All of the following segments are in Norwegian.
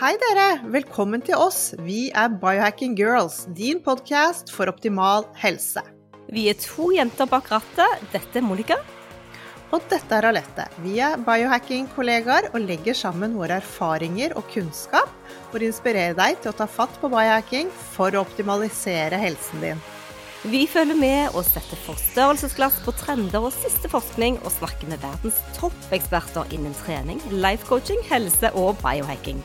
Hei dere! Velkommen til oss. Vi er Biohacking Girls, din podkast for optimal helse. Vi er to jenter bak rattet. Dette er Monica. Og dette er Alette. Vi er biohacking-kollegaer og legger sammen våre erfaringer og kunnskap for å inspirere deg til å ta fatt på biohacking for å optimalisere helsen din. Vi følger med og setter forstørrelsesglass på trender og siste forskning, og snakker med verdens toppeksperter innen trening, life coaching, helse og biohacking.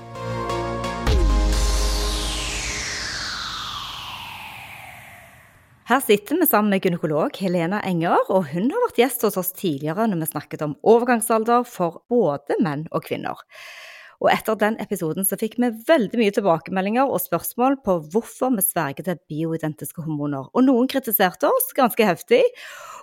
Her sitter vi sammen med gynekolog Helena Enger, og hun har vært gjest hos oss tidligere når vi snakket om overgangsalder for både menn og kvinner. Og etter den episoden så fikk vi veldig mye tilbakemeldinger og spørsmål på hvorfor vi sverger til bioidentiske hormoner. Og noen kritiserte oss ganske heftig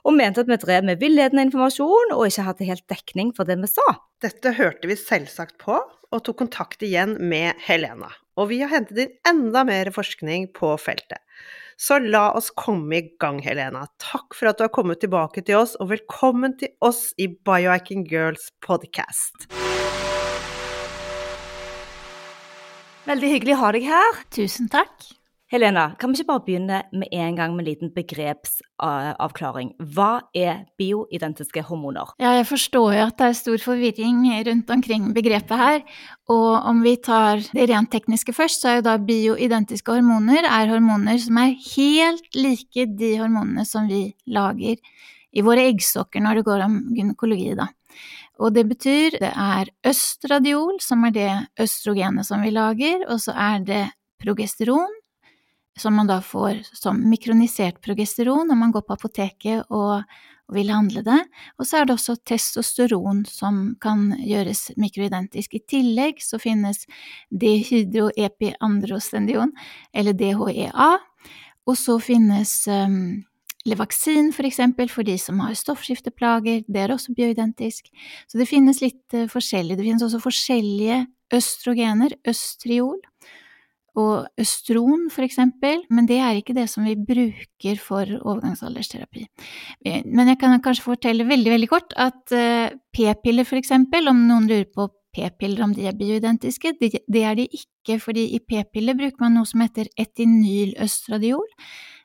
og mente at vi drev med villedende informasjon og ikke hadde helt dekning for det vi sa. Dette hørte vi selvsagt på, og tok kontakt igjen med Helena. Og vi har hentet inn enda mer forskning på feltet. Så la oss komme i gang, Helena. Takk for at du har kommet tilbake til oss, og velkommen til oss i Biohacking Girls podcast. Veldig hyggelig å ha deg her. Tusen takk. Helena, kan vi ikke bare begynne med en gang med en liten begrepsavklaring? Hva er bioidentiske hormoner? Ja, jeg forstår jo at det er stor forvirring rundt omkring begrepet her. Og om vi tar det rent tekniske først, så er jo da bioidentiske hormoner er hormoner som er helt like de hormonene som vi lager i våre eggstokker når det går om gynekologi, da. Og det betyr det er østradiol, som er det østrogenet som vi lager, og så er det progesteron, som man da får som mikronisert progesteron når man går på apoteket og, vil handle det. Og så er det også testosteron som kan gjøres mikroidentisk. I tillegg så finnes dehydroepiandrostendion, eller DHEA, og så finnes um, Levaksin for eksempel, for de som har stoffskifteplager, det er også bioidentisk. Så det finnes litt uh, forskjellig. Det finnes også forskjellige østrogener, østriol og østron for eksempel, men det er ikke det som vi bruker for overgangsaldersterapi. Men jeg kan kanskje fortelle veldig, veldig kort at uh, p-piller for eksempel, om noen lurer på p-piller om de er bioidentiske, det er de ikke, fordi i p-piller bruker man noe som heter etinyløstradiol.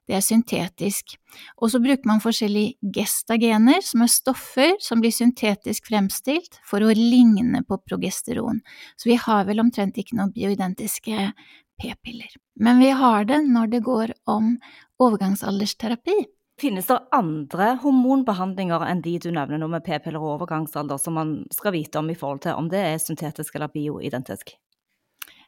det er syntetisk. Og så bruker man forskjellige gestagener, som er stoffer som blir syntetisk fremstilt for å ligne på progesteron. Så vi har vel omtrent ikke noen bioidentiske p-piller. Men vi har det når det går om overgangsaldersterapi. Finnes det andre hormonbehandlinger enn de du nevner nå med p-piller og overgangsalder, som man skal vite om i forhold til om det er syntetisk eller bioidentisk?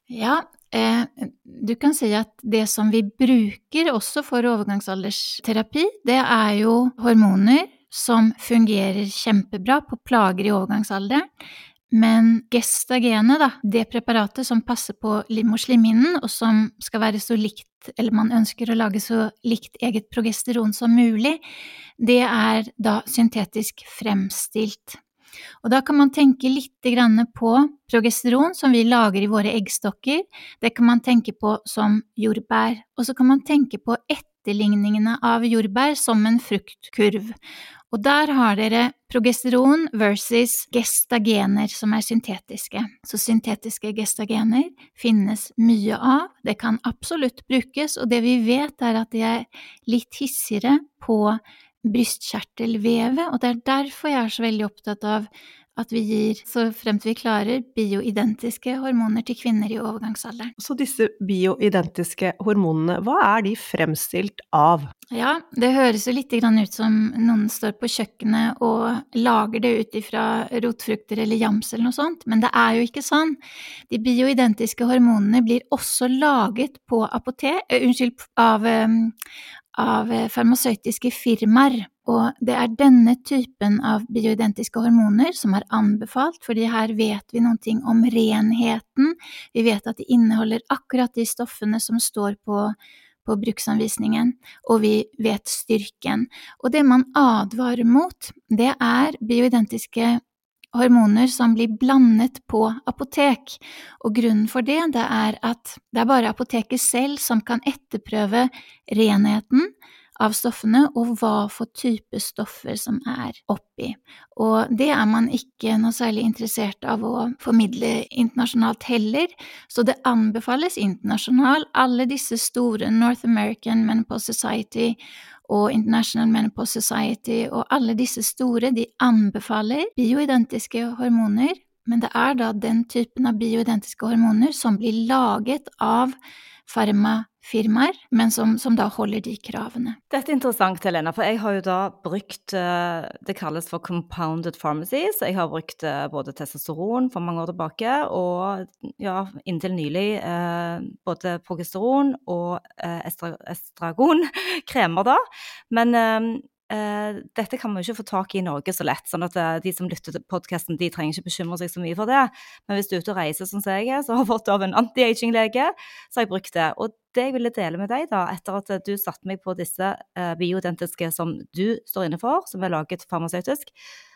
Ja, eh, du kan si at det som vi bruker også for overgangsaldersterapi, det er jo hormoner som fungerer kjempebra på plager i overgangsalderen. Men gestagenet, da, det preparatet som passer på livmorslimhinnen, og som skal være så likt, eller man ønsker å lage så likt eget progesteron som mulig, det er da syntetisk fremstilt. Og da kan man tenke litt på progesteron som vi lager i våre eggstokker, det kan man tenke på som jordbær, og så kan man tenke på etterligningene av jordbær som en fruktkurv. Og der har dere progesteron versus gestagener som er syntetiske. Så syntetiske gestagener finnes mye av, det kan absolutt brukes, og det vi vet er at de er litt hissigere på brystkjertelvevet, og det er derfor jeg er så veldig opptatt av at vi gir, så fremt vi klarer, bioidentiske hormoner til kvinner i overgangsalderen. Så disse bioidentiske hormonene, hva er de fremstilt av? Ja, det høres jo litt ut som noen står på kjøkkenet og lager det ut ifra rotfrukter eller jams eller noe sånt, men det er jo ikke sånn. De bioidentiske hormonene blir også laget på apotek, uh, unnskyld, av, um, av farmasøytiske firmaer, og det er denne typen av bioidentiske hormoner som er anbefalt, fordi her vet vi noen ting om renheten, vi vet at de inneholder akkurat de stoffene som står på, på bruksanvisningen, og vi vet styrken. Og det man advarer mot, det er bioidentiske hormoner som blir blandet på apotek, og grunnen for det, det er at det er bare apoteket selv som kan etterprøve renheten av stoffene og hva for type stoffer som er oppi. Og det er man ikke noe særlig interessert av å formidle internasjonalt heller, så det anbefales internasjonalt. Alle disse store North American Menopause Society og International Menopause Society og alle disse store, de anbefaler bioidentiske hormoner, men det er da den typen av bioidentiske hormoner som blir laget av farmafirmaer, men som, som, da holder de kravene. Dette er interessant, Helena, for jeg har jo da brukt eh, Det kalles for compounded pharmacies. Jeg har brukt eh, både testosteron for mange år tilbake, og ja, inntil nylig eh, både progesteron og estragon, kremer da. Men Uh, dette kan vi jo ikke få tak i i Norge så lett, sånn at uh, de som lytter til podkasten, de trenger ikke bekymre seg så mye for det. Men hvis du er ute og reiser som jeg er, så har jeg fått av en anti-aging-lege, så har jeg brukt det. Og det jeg ville dele med deg, da, etter at du satte meg på disse uh, bioidentiske som du står inne for, som er laget farmasøytisk,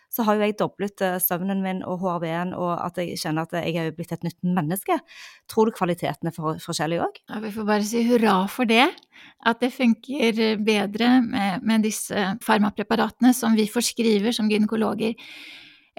så har jo jeg doblet eh, søvnen min og HRV-en, og at jeg kjenner at jeg er blitt et nytt menneske. Tror du kvaliteten er for, forskjellig òg? Ja, vi får bare si hurra for det. At det funker bedre med, med disse farmapreparatene som vi forskriver som gynekologer.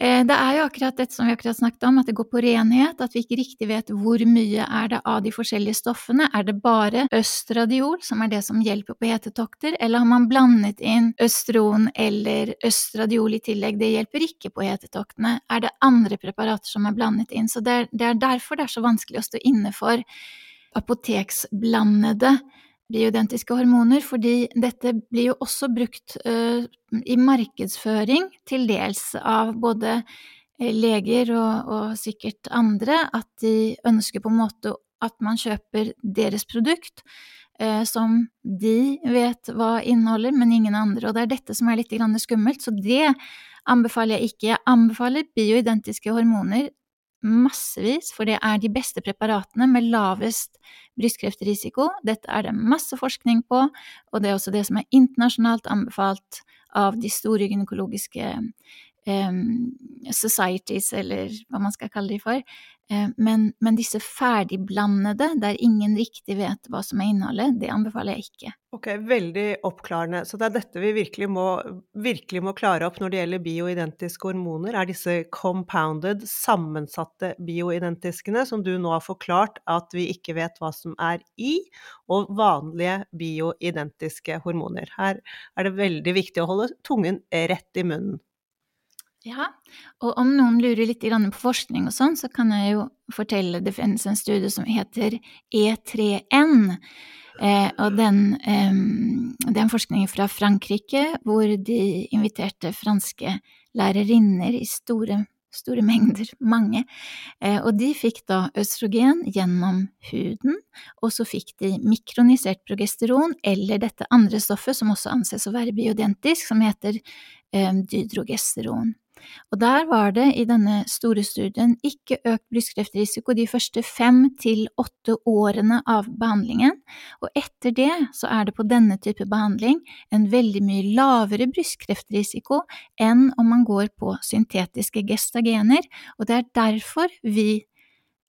Eh, det er jo akkurat dette som vi akkurat snakket om, at det går på renhet, at vi ikke riktig vet hvor mye er det av de forskjellige stoffene. Er det bare østradiol som er det som hjelper på hetetokter, eller har man blandet inn østron eller østradiol i tillegg? Det hjelper ikke på hetetoktene. Er det andre preparater som er blandet inn? Så det er, det er derfor det er så vanskelig å stå inne for apoteksblandede bioidentiske hormoner, fordi dette blir jo også brukt uh, i markedsføring til dels av både eh, leger og, og, sikkert andre, at de ønsker på en måte at man kjøper deres produkt, uh, som de vet hva inneholder, men ingen andre, og det er dette som er litt skummelt, så det anbefaler jeg ikke. Jeg anbefaler bioidentiske hormoner massevis, for det er de beste preparatene med lavest brystkreftrisiko. Dette er det masse forskning på, og det er også det som er internasjonalt anbefalt av de store gynekologiske um, societies, eller hva man skal kalle de for. Eh, men, men, disse ferdigblandede, der ingen riktig vet hva som er innholdet, det anbefaler jeg ikke. Ok, Veldig oppklarende. Så det er dette vi virkelig må, virkelig må klare opp når det gjelder bioidentiske hormoner, er disse compounded, sammensatte bioidentiskene, som du nå har forklart at vi ikke vet hva som er i, og vanlige bioidentiske hormoner. Her er det veldig viktig å holde tungen rett i munnen. Ja, og om noen lurer litt på forskning og sånn, så kan jeg jo fortelle det finnes en studie som heter E3N. Eh, og den, eh, det er en forskning fra Frankrike hvor de inviterte franske lærerinner i store, store mengder, mange, eh, og de fikk da østrogen gjennom huden, og så fikk de mikronisert progesteron eller dette andre stoffet som også anses å være biodentisk, som heter dydrogesteron. Og der var det i denne store studien ikke økt brystkreftrisiko de første fem til åtte årene av behandlingen, og etter det så er det på denne type behandling en veldig mye lavere brystkreftrisiko enn om man går på syntetiske gestagener, og det er derfor vi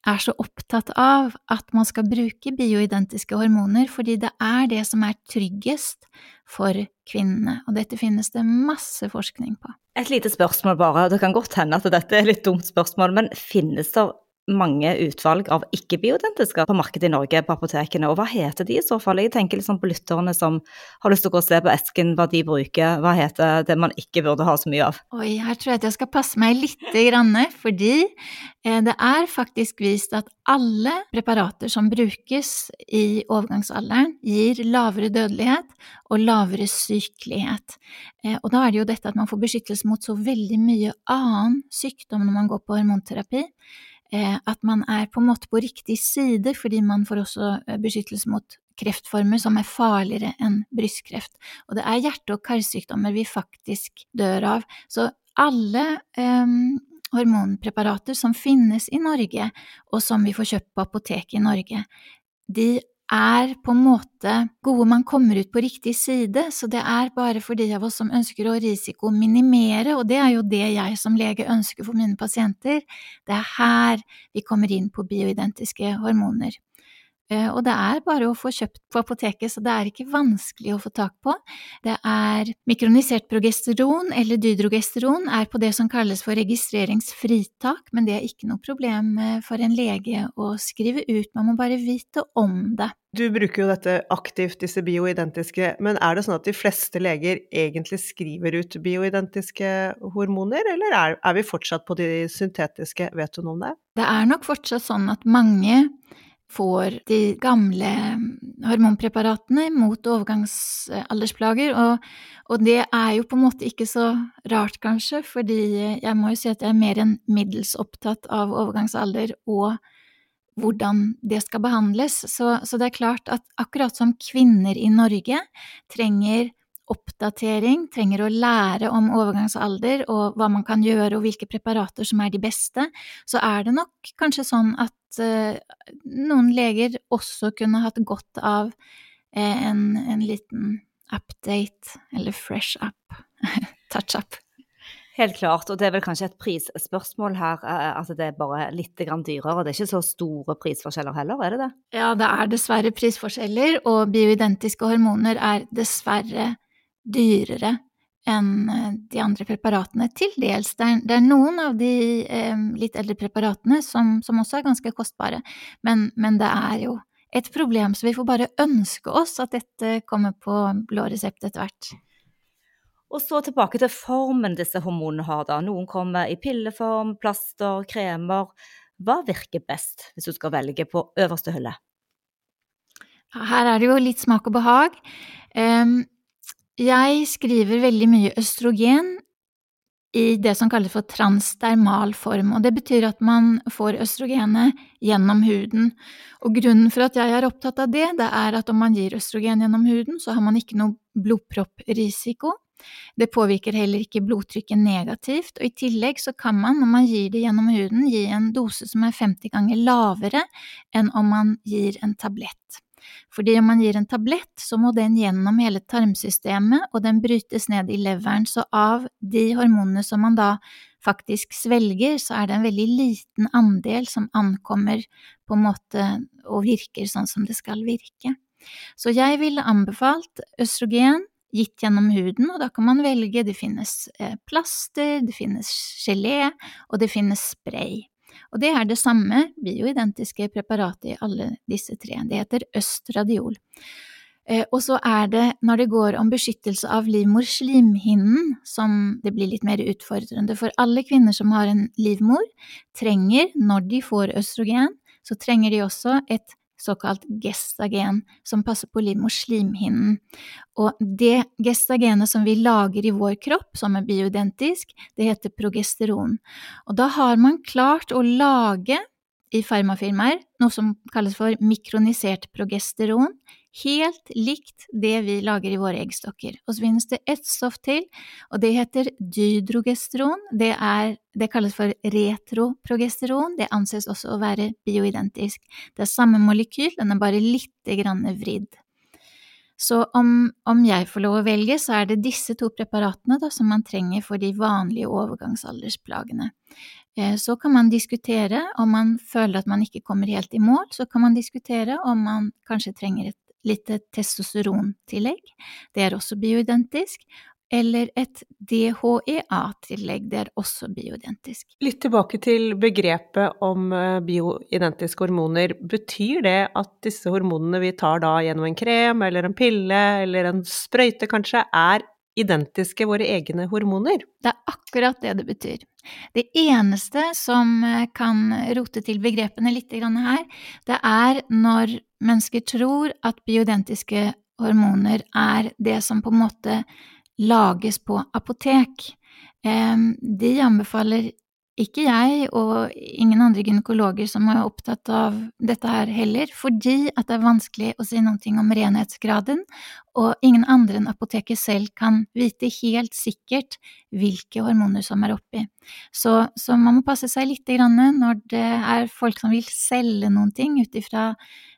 er så opptatt av at man skal bruke bioidentiske hormoner, fordi det er det som er tryggest for kvinnene, og dette finnes det masse forskning på. Et lite spørsmål bare, det kan godt hende at dette er et litt dumt spørsmål, men finnes det mange utvalg av ikke-bioidentiske på markedet i Norge, på apotekene. Og hva heter de i så fall? Jeg tenker liksom på lytterne som har lyst til å gå og se på esken, hva de bruker. Hva heter det man ikke burde ha så mye av? Oi, her tror jeg at jeg skal passe meg litt, grann, fordi eh, det er faktisk vist at alle preparater som brukes i overgangsalderen, gir lavere dødelighet og lavere sykelighet. Eh, og da er det jo dette at man får beskyttelse mot så veldig mye annen sykdom når man går på hormonterapi. Eh, at man er på en måte på riktig side, fordi man får også eh, beskyttelse mot kreftformer som er farligere enn brystkreft. Og det er hjerte- og karsykdommer vi faktisk dør av. Så alle um, hormonpreparater som finnes i Norge, og som vi får kjøpt på apoteket i Norge, de er på en måte gode man kommer ut på riktig side, så det er bare for de av oss som ønsker å risikominimere, og det er jo det jeg som lege ønsker for mine pasienter. Det er her vi kommer inn på bioidentiske hormoner. Eh, og det er bare å få kjøpt på apoteket, så det er ikke vanskelig å få tak på. Det er mikronisert progesteron eller dydrogesteron er på det som kalles for registreringsfritak, men det er ikke noe problem eh, for en lege å skrive ut, man må bare vite om det. Du bruker jo dette aktivt, disse bioidentiske, men er det sånn at de fleste leger egentlig skriver ut bioidentiske hormoner, eller er, er vi fortsatt på de syntetiske, vet du noe om det? Det er nok fortsatt sånn at mange får de gamle hormonpreparatene mot overgangsaldersplager, og, og, det er jo på en måte ikke så rart, kanskje, fordi jeg må jo si at jeg er mer enn middels opptatt av overgangsalder og hvordan det skal behandles, så, så det er klart at akkurat som kvinner i Norge trenger oppdatering, trenger å lære om overgangsalder og hva man kan gjøre og hvilke preparater som er de beste, så er det nok kanskje sånn at uh, noen leger også kunne hatt godt av uh, en, en, liten update, eller fresh up, touch-up. Helt klart, og det er vel kanskje et prisspørsmål her, at det er bare litt dyrere. Det er ikke så store prisforskjeller heller, er det det? Ja, det er dessverre prisforskjeller, og bioidentiske hormoner er dessverre dyrere enn eh, de andre preparatene. Til dels. Det er, det er noen av de eh, litt eldre preparatene som, som, også er ganske kostbare, men, men, det er jo et problem, så vi får bare ønske oss at dette kommer på blå resept etter hvert. Og så tilbake til formen disse hormonene har, da. Noen kommer i pilleform, plaster, kremer. Hva virker best, hvis du skal velge på øverste hylle? Her er det jo litt smak og behag. Jeg skriver veldig mye østrogen i det som kalles for transdermal form, og det betyr at man får østrogenet gjennom huden. Og grunnen for at jeg er opptatt av det, det er at om man gir østrogen gjennom huden, så har man ikke noe blodpropprisiko. Det påvirker heller ikke blodtrykket negativt, og i tillegg så kan man, når man gir det gjennom huden, gi en dose som er 50 ganger lavere enn om man gir en tablett. Fordi om man gir en tablett, så må den gjennom hele tarmsystemet, og den brytes ned i leveren, så av de hormonene som man da faktisk svelger, så er det en veldig liten andel som ankommer på en måte og virker sånn som det skal virke. Så jeg ville anbefalt østrogen gitt gjennom huden, og da kan man velge, det finnes eh, plaster, det finnes gelé, og det finnes spray. Og det er det samme bioidentiske preparatet i alle disse tre. Det heter østradiol. Eh, og så er det, når det går om beskyttelse av livmorslimhinnen, som det blir litt mer utfordrende. For alle kvinner som har en livmor, trenger, når de får østrogen, så trenger de også et såkalt gestagen, som passer på livmorslimhinnen. Og det gestagenet som vi lager i vår kropp, som er bioidentisk, det heter progesteron. Og da har man klart å lage i farmafirmaer noe som kalles for mikronisert progesteron, helt likt det vi lager i våre eggstokker. Og så finnes det ett stoff til, og det heter dydrogesteron. Det, er, det kalles for retroprogesteron. Det anses også å være bioidentisk. Det er samme molekyl, den er bare lite grann vridd. Så om, om, jeg får lov å velge, så er det disse to preparatene da, som man trenger for de vanlige overgangsaldersplagene. Eh, så kan man diskutere om man føler at man ikke kommer helt i mål, så kan man diskutere om man kanskje trenger et litt testosterontillegg, det er også bioidentisk, eller et DHEA-tillegg, det er også bioidentisk. Litt tilbake til begrepet om eh, bioidentiske hormoner. Betyr det at disse hormonene vi tar da gjennom en krem eller en pille eller en sprøyte kanskje, er identiske våre egne hormoner? Det er akkurat det det betyr. Det eneste som eh, kan rote til begrepene litt her, det er når mennesker tror at bioidentiske hormoner er det som på en måte lages på apotek. De anbefaler ikke jeg og ingen andre gynekologer som er opptatt av dette her heller, fordi at det er vanskelig å si noe om renhetsgraden, og ingen andre enn apoteket selv kan vite helt sikkert hvilke hormoner som er oppi. Så, så man må passe seg litt når det er folk som vil selge noen ting ut ifra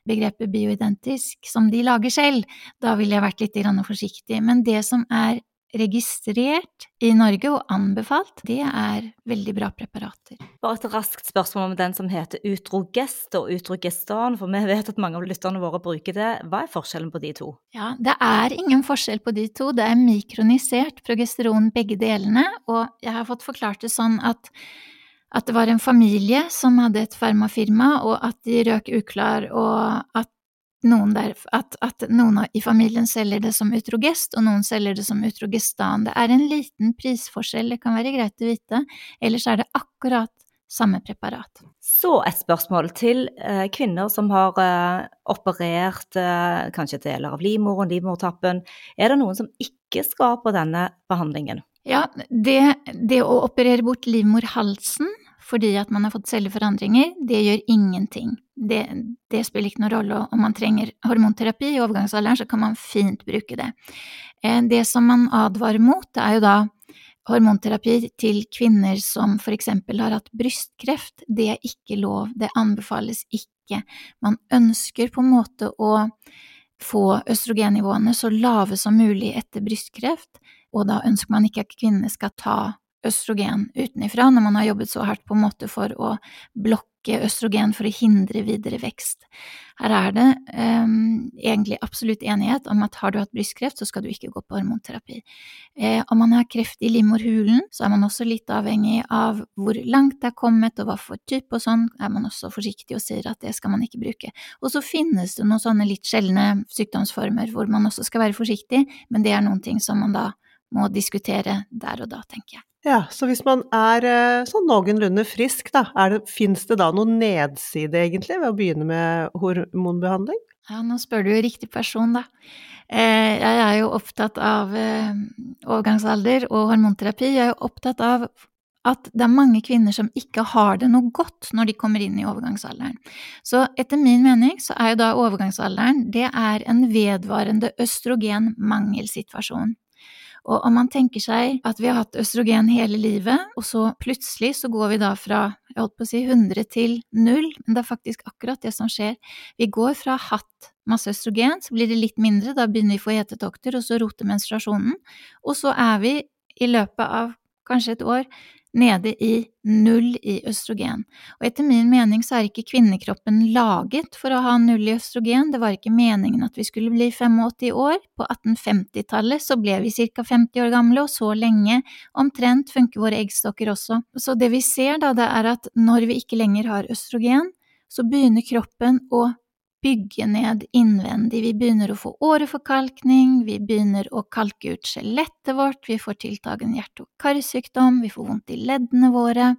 begrepet bioidentisk som de lager selv. Da ville jeg vært litt forsiktig. Men det som er registrert i Norge og anbefalt, det er veldig bra preparater. Bare et raskt spørsmål om den som heter Utrogest og Utrogestan, for vi vet at mange av lytterne våre bruker det. Hva er forskjellen på de to? Ja, Det er ingen forskjell på de to, det er mikronisert progesteron begge delene, og jeg har fått forklart det sånn at at det var en familie som hadde et farmafirma, og at de røk uklar, og at noen, der, at, at noen i familien selger det som utrogest, og noen selger det som utrogestan. Det er en liten prisforskjell, det kan være greit å vite, ellers er det akkurat samme preparat. Så et spørsmål til eh, kvinner som har eh, operert eh, kanskje deler av livmoren, livmortappen. Er det noen som ikke skal på denne behandlingen? Ja, det, det å operere bort livmorhalsen fordi at man har fått celleforandringer, det gjør ingenting. Det, det, spiller ikke noen rolle om man trenger hormonterapi i overgangsalderen, så kan man fint bruke det. Eh, det som man advarer mot, er jo da hormonterapi til kvinner som eksempel har hatt brystkreft. Det er ikke lov, det anbefales ikke. Man ønsker på en måte å få østrogennivåene så lave som mulig etter brystkreft, og da ønsker man ikke at kvinnene skal ta østrogen utenifra når man har jobbet så hardt på en måte for å blokke østrogen for å hindre videre vekst. Her er det um, egentlig absolutt enighet om at har du hatt brystkreft, så skal du ikke gå på hormonterapi. Eh, om man har kreft i livmorhulen, så er man også litt avhengig av hvor langt det er kommet og hva for type og sånn, er man også forsiktig og sier at det skal man ikke bruke. Og så finnes det noen sånne litt sjeldne sykdomsformer hvor man også skal være forsiktig, men det er noen ting som man da må diskutere der og da, tenker jeg. Ja, så hvis man er eh, sånn noenlunde frisk, da, fins det da noen nedside egentlig ved å begynne med hormonbehandling? Ja, nå spør du jo riktig person, da. Eh, jeg er jo opptatt av eh, overgangsalder og hormonterapi. Jeg er jo opptatt av at det er mange kvinner som ikke har det noe godt når de kommer inn i overgangsalderen. Så etter min mening så er jo da overgangsalderen det er en vedvarende østrogenmangelsituasjon. Og om man tenker seg at vi har hatt østrogen hele livet, og så plutselig så går vi da fra jeg holdt på å si 100 til 0, men det er faktisk akkurat det som skjer. Vi går fra hatt masse østrogen, så blir det litt mindre, da begynner vi å få hetetokter, og så roter menstruasjonen, og så er vi i løpet av kanskje et år nede i null i østrogen. Og etter min mening så er ikke kvinnekroppen laget for å ha null i østrogen, det var ikke meningen at vi skulle bli 85 år. På 1850-tallet så ble vi ca. 50 år gamle, og så lenge omtrent funker våre eggstokker også. Så det vi ser da, det er at når vi ikke lenger har østrogen, så begynner kroppen å bygge ned innvendig. Vi begynner å få åreforkalkning, vi begynner å kalke ut skjelettet vårt, vi får tiltagende hjerte- og karsykdom, vi får vondt i leddene våre.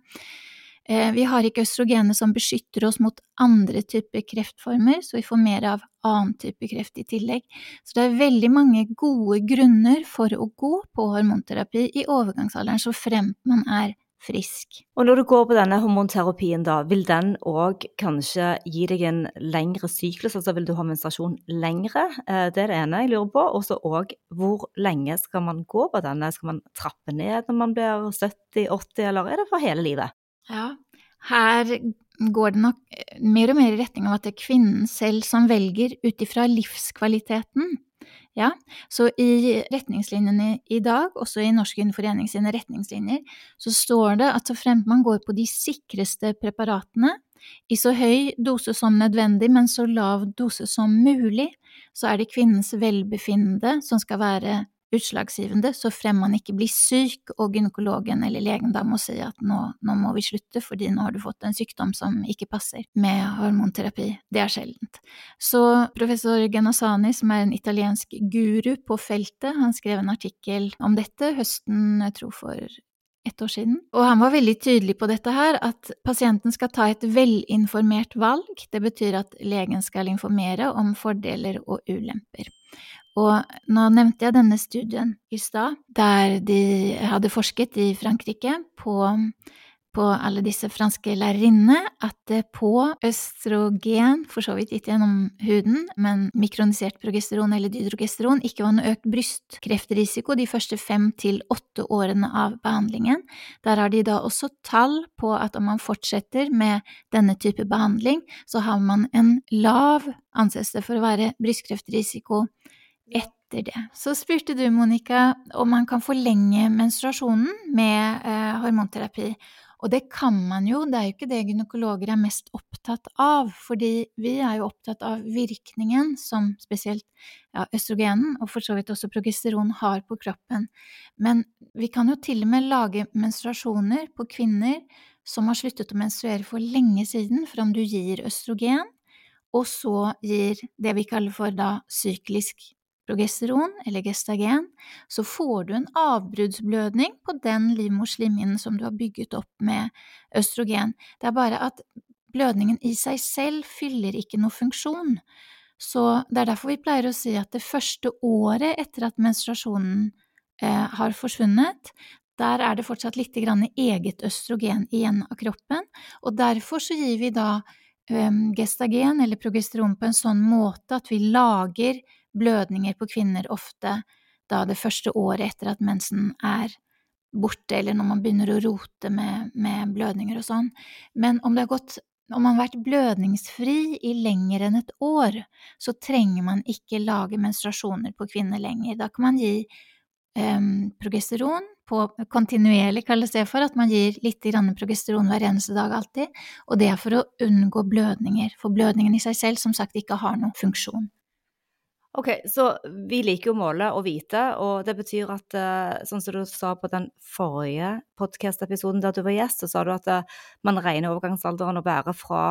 Eh, vi har ikke østrogenet som beskytter oss mot andre typer kreftformer, så vi får mer av annen type kreft i tillegg. Så det er veldig mange gode grunner for å gå på hormonterapi i overgangsalderen, så fremt man er frisk. Og når du går på denne hormonterapien, da, vil den òg kanskje gi deg en lengre syklus? Altså vil du ha menstruasjon lengre? Eh, det er det ene jeg lurer på. Og så òg hvor lenge skal man gå på denne? Skal man trappe ned når man blir 70-80, eller er det for hele livet? Ja, her går det nok mer og mer i retning av at det er kvinnen selv som velger ut ifra livskvaliteten. Ja, så i retningslinjene i dag, også i Norsk Forening sine retningslinjer, så står det at så fremt man går på de sikreste preparatene, i så høy dose som nødvendig, men så lav dose som mulig, så er det kvinnens velbefinnende som skal være utslagsgivende, så frem man ikke blir syk og gynekologen eller legen da må si at nå, nå, må vi slutte fordi nå har du fått en sykdom som ikke passer med hormonterapi. Det er sjeldent. Så professor Genasani, som er en italiensk guru på feltet, han skrev en artikkel om dette høsten, jeg tror for ett år siden. Og han var veldig tydelig på dette her, at pasienten skal ta et velinformert valg. Det betyr at legen skal informere om fordeler og ulemper. Og nå nevnte jeg denne studien i stad, der de hadde forsket i Frankrike på på alle disse franske lærerinnene at på østrogen, for så vidt ikke gjennom huden, men mikronisert progesteron eller dydrogesteron, ikke var noe økt brystkreftrisiko de første fem til åtte årene av behandlingen. Der har de da også tall på at om man fortsetter med denne type behandling, så har man en lav, anses det for å være, brystkreftrisiko etter det. Så spurte du, Monica, om man kan forlenge menstruasjonen med eh, hormonterapi. Og det kan man jo, det er jo ikke det gynekologer er mest opptatt av, fordi vi er jo opptatt av virkningen som spesielt ja, østrogenen, og for så vidt også progesteron, har på kroppen. Men vi kan jo til og med lage menstruasjoner på kvinner som har sluttet å menstruere for lenge siden, for om du gir østrogen, og så gir det vi kaller for da syklisk progesteron eller gestagen, så får du en avbruddsblødning på den livmorslimhinnen som du har bygget opp med østrogen. Det er bare at blødningen i seg selv fyller ikke noe funksjon. Så det er derfor vi pleier å si at det første året etter at menstruasjonen eh, har forsvunnet, der er det fortsatt litt eget østrogen igjen av kroppen, og derfor så gir vi da eh, gestagen eller progesteron på en sånn måte at vi lager blødninger på kvinner ofte da det første året etter at mensen er borte, eller når man begynner å rote med, med blødninger og sånn. Men om det har gått om man har vært blødningsfri i lenger enn et år, så trenger man ikke lage menstruasjoner på kvinner lenger. Da kan man gi um, progesteron på kontinuerlig, kalles det for, at man gir litt progesteron hver eneste dag alltid, og det er for å unngå blødninger, for blødningen i seg selv som sagt ikke har noen funksjon. Ok, så vi liker jo å måle og vite, og det betyr at eh, sånn som du sa på den forrige podkast-episoden der du var gjest, så sa du at eh, man regner overgangsalderen å være fra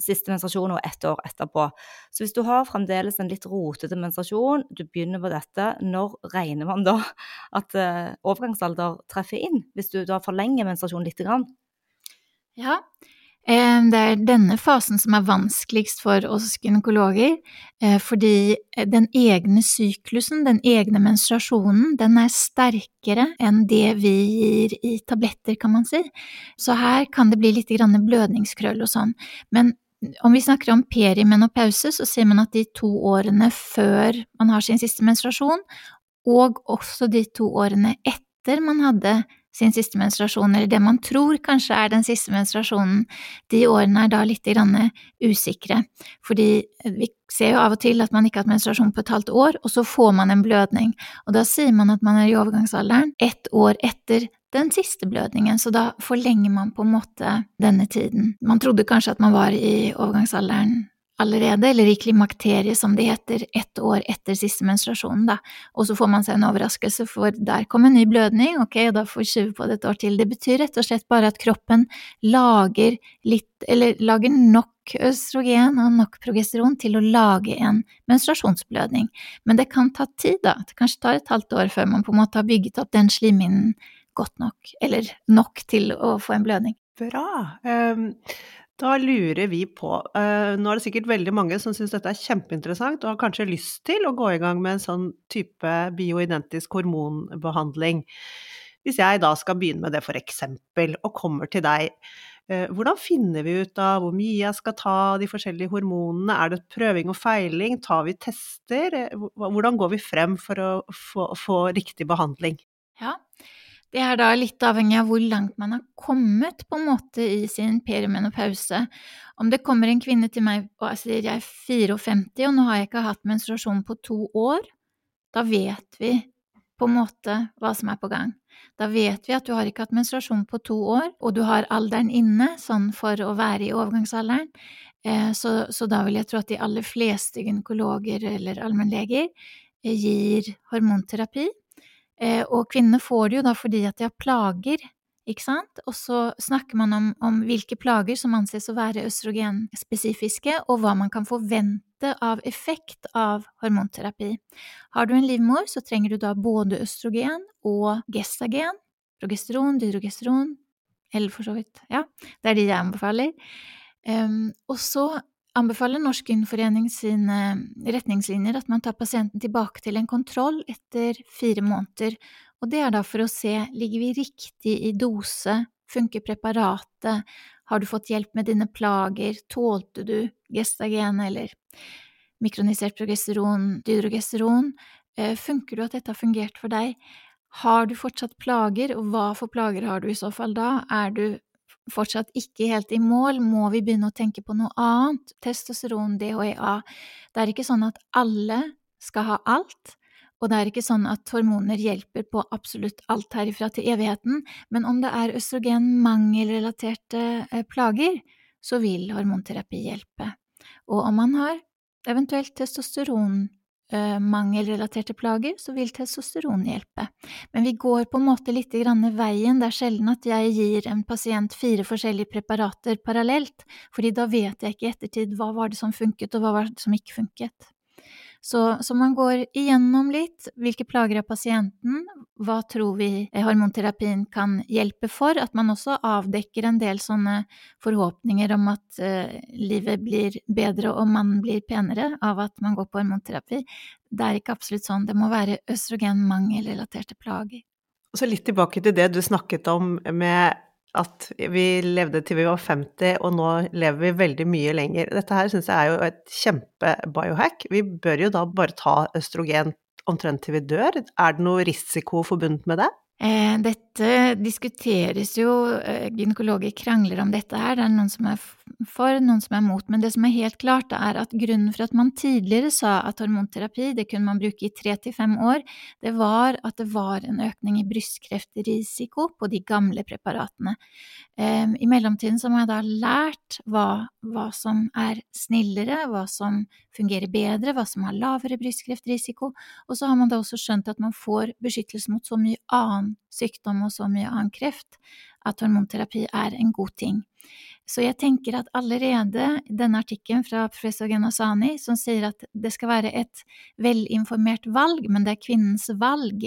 siste menstruasjon og ett år etterpå. Så hvis du har fremdeles en litt rotete menstruasjon, du begynner på dette, når regner man da at uh, overgangsalder treffer inn? Hvis du da forlenger menstruasjonen lite grann? Ja, det er denne fasen som er vanskeligst for oss gynekologer, eh, fordi den egne syklusen, den egne menstruasjonen, den er sterkere enn det vi gir i tabletter, kan man si. Så her kan det bli litt blødningskrøll og sånn. Men om vi snakker om perimenopause, så sier man at de to årene før man har sin siste menstruasjon, og også de to årene etter man hadde sin siste menstruasjon, eller det man tror kanskje er den siste menstruasjonen, de årene er da litt usikre, fordi vi ser jo av og til at man ikke har hatt menstruasjon på et halvt år, og så får man en blødning, og da sier man at man er i overgangsalderen ett år etter den siste blødningen, så da forlenger man på en måte denne tiden. Man trodde kanskje at man var i overgangsalderen allerede, eller i klimakteriet som det heter, ett år etter siste menstruasjon, da, og så får man seg en overraskelse, for der kom en ny blødning, ok, og da får vi skyve på det et år til. Det betyr rett og slett bare at kroppen lager litt, eller lager nok østrogen og nok progesteron til å lage en menstruasjonsblødning, men det kan ta tid, da, det kanskje tar et halvt år før man på en måte har bygget opp den slimhinnen godt nok, eller nok til å få en blødning. Bra. Um da lurer vi på uh, Nå er det sikkert veldig mange som syns dette er kjempeinteressant og har kanskje lyst til å gå i gang med en sånn type bioidentisk hormonbehandling. Hvis jeg da skal begynne med det for eksempel, og kommer til deg, uh, hvordan finner vi ut av hvor mye jeg skal ta av de forskjellige hormonene? Er det prøving og feiling? Tar vi tester? Hvordan går vi frem for å få, få riktig behandling? Ja, det er da litt avhengig av hvor langt man har kommet på en måte i sin perimenopause. Om det kommer en kvinne til meg og sier jeg er 54 og nå har jeg ikke hatt menstruasjon på to år, da vet vi på en måte hva som er på gang. Da vet vi at du har ikke hatt menstruasjon på to år, og du har alderen inne, sånn for å være i overgangsalderen. Eh, så, så da vil jeg tro at de aller fleste gynekologer eller allmennleger eh, gir hormonterapi og kvinnene får det jo da fordi at de har plager, ikke sant? Og så snakker man om, om hvilke plager som anses å være østrogenspesifiske, og hva man kan forvente av effekt av hormonterapi. Har du en livmor, så trenger du da både østrogen og gestagen, progesteron, dydrogesteron, eller for så vidt, ja, det er de jeg anbefaler. Um, og så anbefaler Norsk Innforening sine retningslinjer at man tar pasienten tilbake til en kontroll etter fire måneder, og det er da for å se ligger vi riktig i dose Funker preparatet? Har du fått hjelp med dine plager? Tålte du gestagen eller mikronisert progesteron, dydrogesteron? Eh, funker du at dette har fungert for deg? Har du fortsatt plager, og hva for plager har du i så fall da? Er du fortsatt ikke helt i mål, må vi begynne å tenke på noe annet. Testosteron, DHEA. Det er ikke sånn at alle skal ha alt, og det er ikke sånn at hormoner hjelper på absolutt alt herifra til evigheten, men om det er østrogenmangelrelaterte eh, plager, så vil hormonterapi hjelpe. Og om man har eventuelt testosteron mangelrelaterte plager, så vil testosteron hjelpe. Men vi går på en måte litt veien. Det er sjelden at jeg gir en pasient fire forskjellige preparater parallelt, fordi da vet jeg ikke i ettertid hva var det som funket, og hva var det som ikke funket. Så, så, man går igjennom litt hvilke plager av pasienten, hva tror vi hormonterapien kan hjelpe for, at man også avdekker en del sånne forhåpninger om at uh, livet blir bedre og mannen blir penere av at man går på hormonterapi. Det er ikke absolutt sånn, det må være østrogenmangelrelaterte plager. Så litt tilbake til det du snakket om med at vi levde til vi var 50, og nå lever vi veldig mye lenger. Dette her syns jeg er jo et kjempe-biohack. Vi bør jo da bare ta østrogen omtrent til vi dør. Er det noe risiko forbundet med det? Eh, dette diskuteres jo, eh, gynekologer krangler om dette her, det er noen som er for, noen som er mot, men det som er helt klart, er at grunnen for at man tidligere sa at hormonterapi det kunne man bruke i tre til fem år, det var at det var en økning i brystkreftrisiko på de gamle preparatene. Eh, I mellomtiden så har man da lært hva, hva som er snillere, hva som fungerer bedre, hva som har lavere brystkreftrisiko, og så har man da også skjønt at man får beskyttelse mot så mye annen sykdom og så mye annen kreft at hormonterapi er en god ting. Så jeg tenker at allerede denne artikkelen fra professor Genasani som sier at det skal være et velinformert valg, men det er kvinnens valg,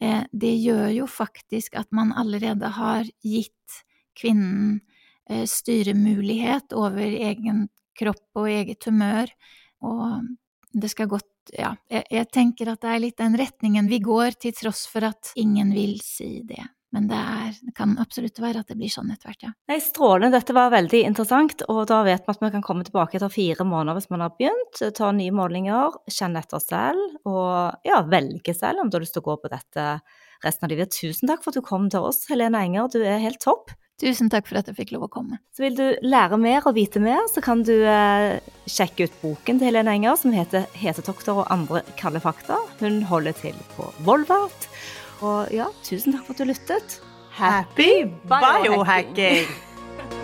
eh, det gjør jo faktisk at man allerede har gitt kvinnen eh, styremulighet over egen kropp og eget humør, og det skal godt ja, jeg, jeg, tenker at det er litt den retningen vi går, til tross for at ingen vil si det. Men det, er, det kan absolutt være at det blir sånn etter hvert, ja. Nei, Strålende, dette var veldig interessant, og da vet vi at vi kan komme tilbake etter fire måneder hvis man har begynt, ta nye målinger, kjenne etter selv, og ja, velge selv om du har lyst til å gå på dette resten av livet. Tusen takk for at du kom til oss, Helene Enger, du er helt topp. Tusen takk for at jeg fikk lov å komme. Så vil du lære mer og vite mer, så kan du eh, sjekke ut boken til Helene Enger som heter 'Hetetokter og andre kalde fakta'. Hun holder til på Volvart. Og ja, tusen takk for at du lyttet. Happy biohacking!